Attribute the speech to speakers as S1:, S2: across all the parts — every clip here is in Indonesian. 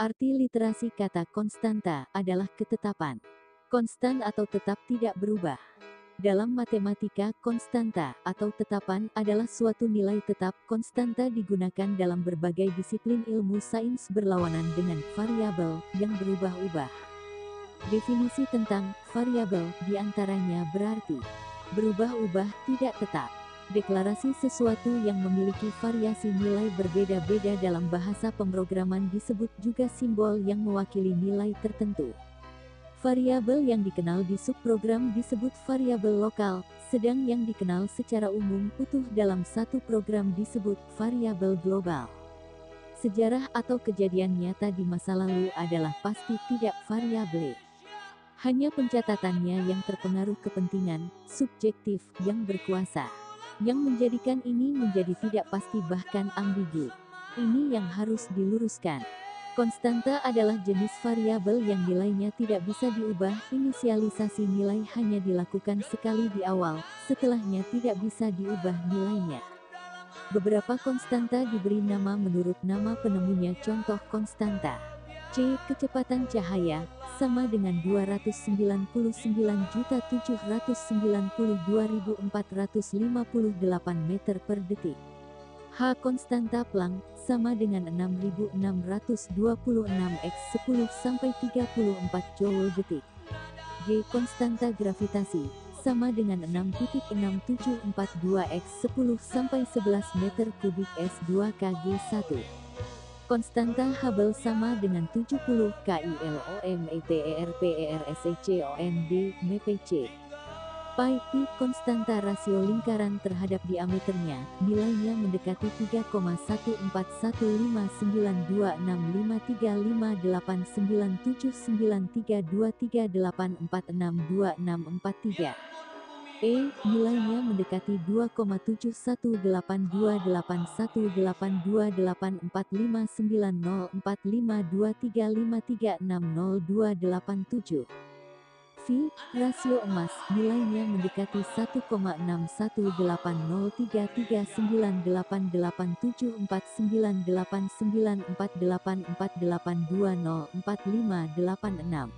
S1: Arti literasi kata konstanta adalah ketetapan. Konstan atau tetap tidak berubah. Dalam matematika, konstanta atau tetapan adalah suatu nilai tetap. Konstanta digunakan dalam berbagai disiplin ilmu sains berlawanan dengan variabel yang berubah-ubah. Definisi tentang variabel di antaranya berarti berubah-ubah tidak tetap. Deklarasi sesuatu yang memiliki variasi nilai berbeda-beda dalam bahasa pemrograman disebut juga simbol yang mewakili nilai tertentu. Variabel yang dikenal di subprogram disebut variabel lokal, sedang yang dikenal secara umum utuh dalam satu program disebut variabel global. Sejarah atau kejadian nyata di masa lalu adalah pasti tidak variabel. Hanya pencatatannya yang terpengaruh kepentingan subjektif yang berkuasa. Yang menjadikan ini menjadi tidak pasti bahkan ambigu. Ini yang harus diluruskan. Konstanta adalah jenis variabel yang nilainya tidak bisa diubah. Inisialisasi nilai hanya dilakukan sekali di awal, setelahnya tidak bisa diubah nilainya. Beberapa konstanta diberi nama menurut nama penemunya contoh konstanta. C. Kecepatan cahaya, sama dengan 299.792.458 meter per detik. H. Konstanta Planck, sama dengan 6626 x 10 sampai 34 joule detik. G. Konstanta gravitasi, sama dengan 6.6742 x 10 sampai 11 meter kubik S2 kg1. Konstanta Hubble sama dengan 70 KILOMETERPERSECOND MPC. Pi P konstanta rasio lingkaran terhadap diameternya, nilainya mendekati 3,141592359979324626643. E, nilainya mendekati 2,71828185904523536027. V, rasio emas, nilainya mendekati 1,61808339898484204586.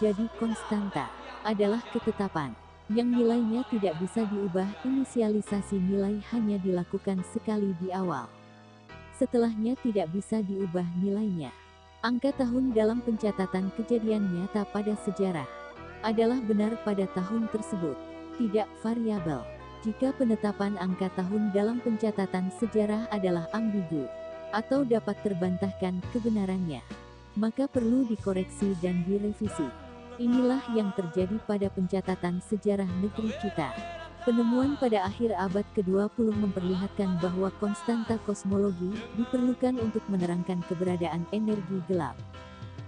S1: Jadi konstanta adalah ketetapan yang nilainya tidak bisa diubah. Inisialisasi nilai hanya dilakukan sekali di awal. Setelahnya tidak bisa diubah nilainya. Angka tahun dalam pencatatan kejadian nyata pada sejarah adalah benar pada tahun tersebut, tidak variabel. Jika penetapan angka tahun dalam pencatatan sejarah adalah ambigu atau dapat terbantahkan kebenarannya, maka perlu dikoreksi dan direvisi. Inilah yang terjadi pada pencatatan sejarah negeri kita. Penemuan pada akhir abad ke-20 memperlihatkan bahwa konstanta kosmologi diperlukan untuk menerangkan keberadaan energi gelap.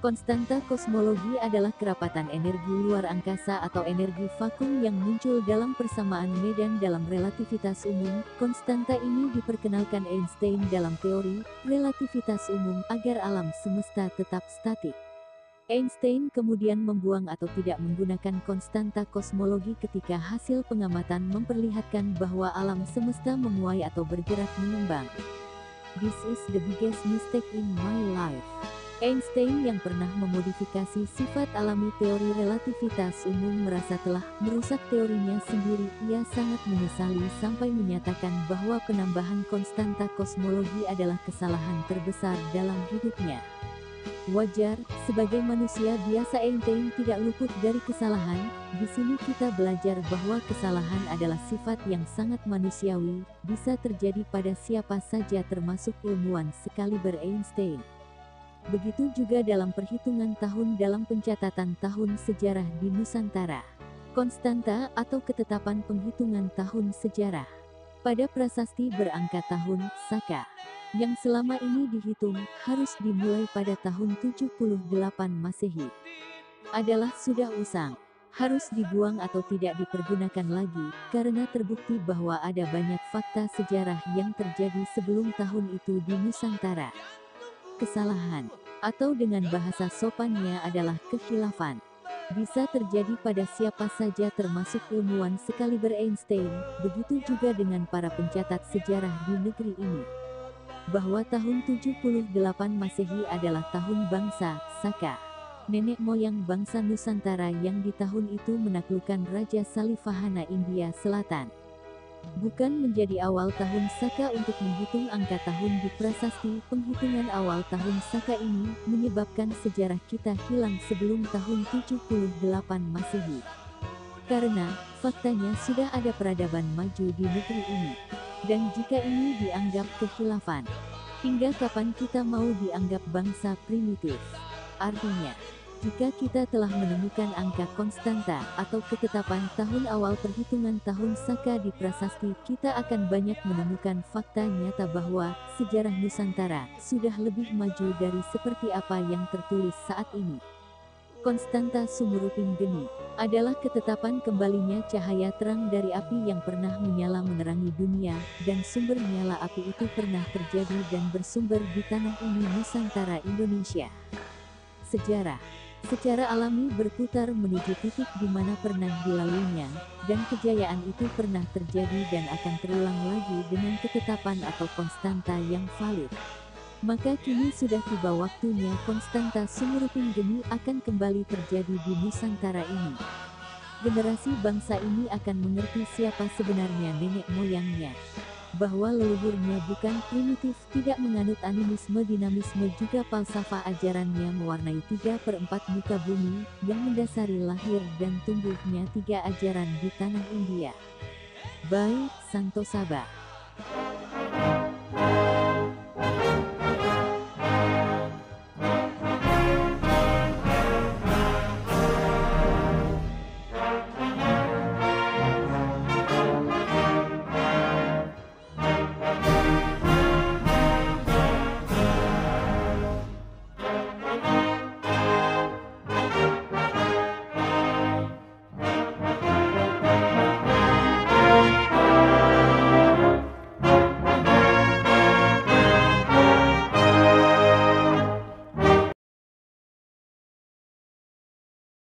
S1: Konstanta kosmologi adalah kerapatan energi luar angkasa atau energi vakum yang muncul dalam persamaan medan dalam relativitas umum. Konstanta ini diperkenalkan Einstein dalam teori relativitas umum agar alam semesta tetap statik. Einstein kemudian membuang atau tidak menggunakan konstanta kosmologi ketika hasil pengamatan memperlihatkan bahwa alam semesta memuai atau bergerak mengembang. This is the biggest mistake in my life. Einstein yang pernah memodifikasi sifat alami teori relativitas umum merasa telah merusak teorinya sendiri. Ia sangat menyesali sampai menyatakan bahwa penambahan konstanta kosmologi adalah kesalahan terbesar dalam hidupnya. Wajar, sebagai manusia biasa Einstein tidak luput dari kesalahan. Di sini kita belajar bahwa kesalahan adalah sifat yang sangat manusiawi, bisa terjadi pada siapa saja termasuk ilmuwan sekaliber Einstein. Begitu juga dalam perhitungan tahun dalam pencatatan tahun sejarah di Nusantara. Konstanta atau ketetapan penghitungan tahun sejarah. Pada prasasti berangka tahun, Saka, yang selama ini dihitung, harus dimulai pada tahun 78 Masehi. Adalah sudah usang. Harus dibuang atau tidak dipergunakan lagi, karena terbukti bahwa ada banyak fakta sejarah yang terjadi sebelum tahun itu di Nusantara kesalahan, atau dengan bahasa sopannya adalah kekhilafan. Bisa terjadi pada siapa saja termasuk ilmuwan sekaliber Einstein, begitu juga dengan para pencatat sejarah di negeri ini. bahwa tahun 78 Masehi adalah tahun bangsa, Saka. Nenek moyang bangsa Nusantara yang di tahun itu menaklukkan Raja Salivahana India Selatan. Bukan menjadi awal tahun Saka untuk menghitung angka tahun di prasasti, penghitungan awal tahun Saka ini menyebabkan sejarah kita hilang sebelum tahun 78 Masehi. Karena, faktanya sudah ada peradaban maju di negeri ini. Dan jika ini dianggap kehilafan, hingga kapan kita mau dianggap bangsa primitif? Artinya, jika kita telah menemukan angka konstanta atau ketetapan tahun awal perhitungan tahun Saka di prasasti, kita akan banyak menemukan fakta nyata bahwa sejarah Nusantara sudah lebih maju dari seperti apa yang tertulis saat ini. Konstanta Sumuruping Geni adalah ketetapan kembalinya cahaya terang dari api yang pernah menyala menerangi dunia, dan sumber nyala api itu pernah terjadi dan bersumber di tanah ini Nusantara Indonesia. Sejarah secara alami berputar menuju titik di mana pernah dilaluinya, dan kejayaan itu pernah terjadi dan akan terulang lagi dengan ketetapan atau konstanta yang valid. Maka kini sudah tiba waktunya konstanta Sumuruping Geni akan kembali terjadi di Nusantara ini. Generasi bangsa ini akan mengerti siapa sebenarnya nenek moyangnya bahwa leluhurnya bukan primitif, tidak menganut animisme dinamisme juga falsafah ajarannya mewarnai tiga per empat muka bumi, yang mendasari lahir dan tumbuhnya tiga ajaran di tanah India. Baik, Santo Sabah.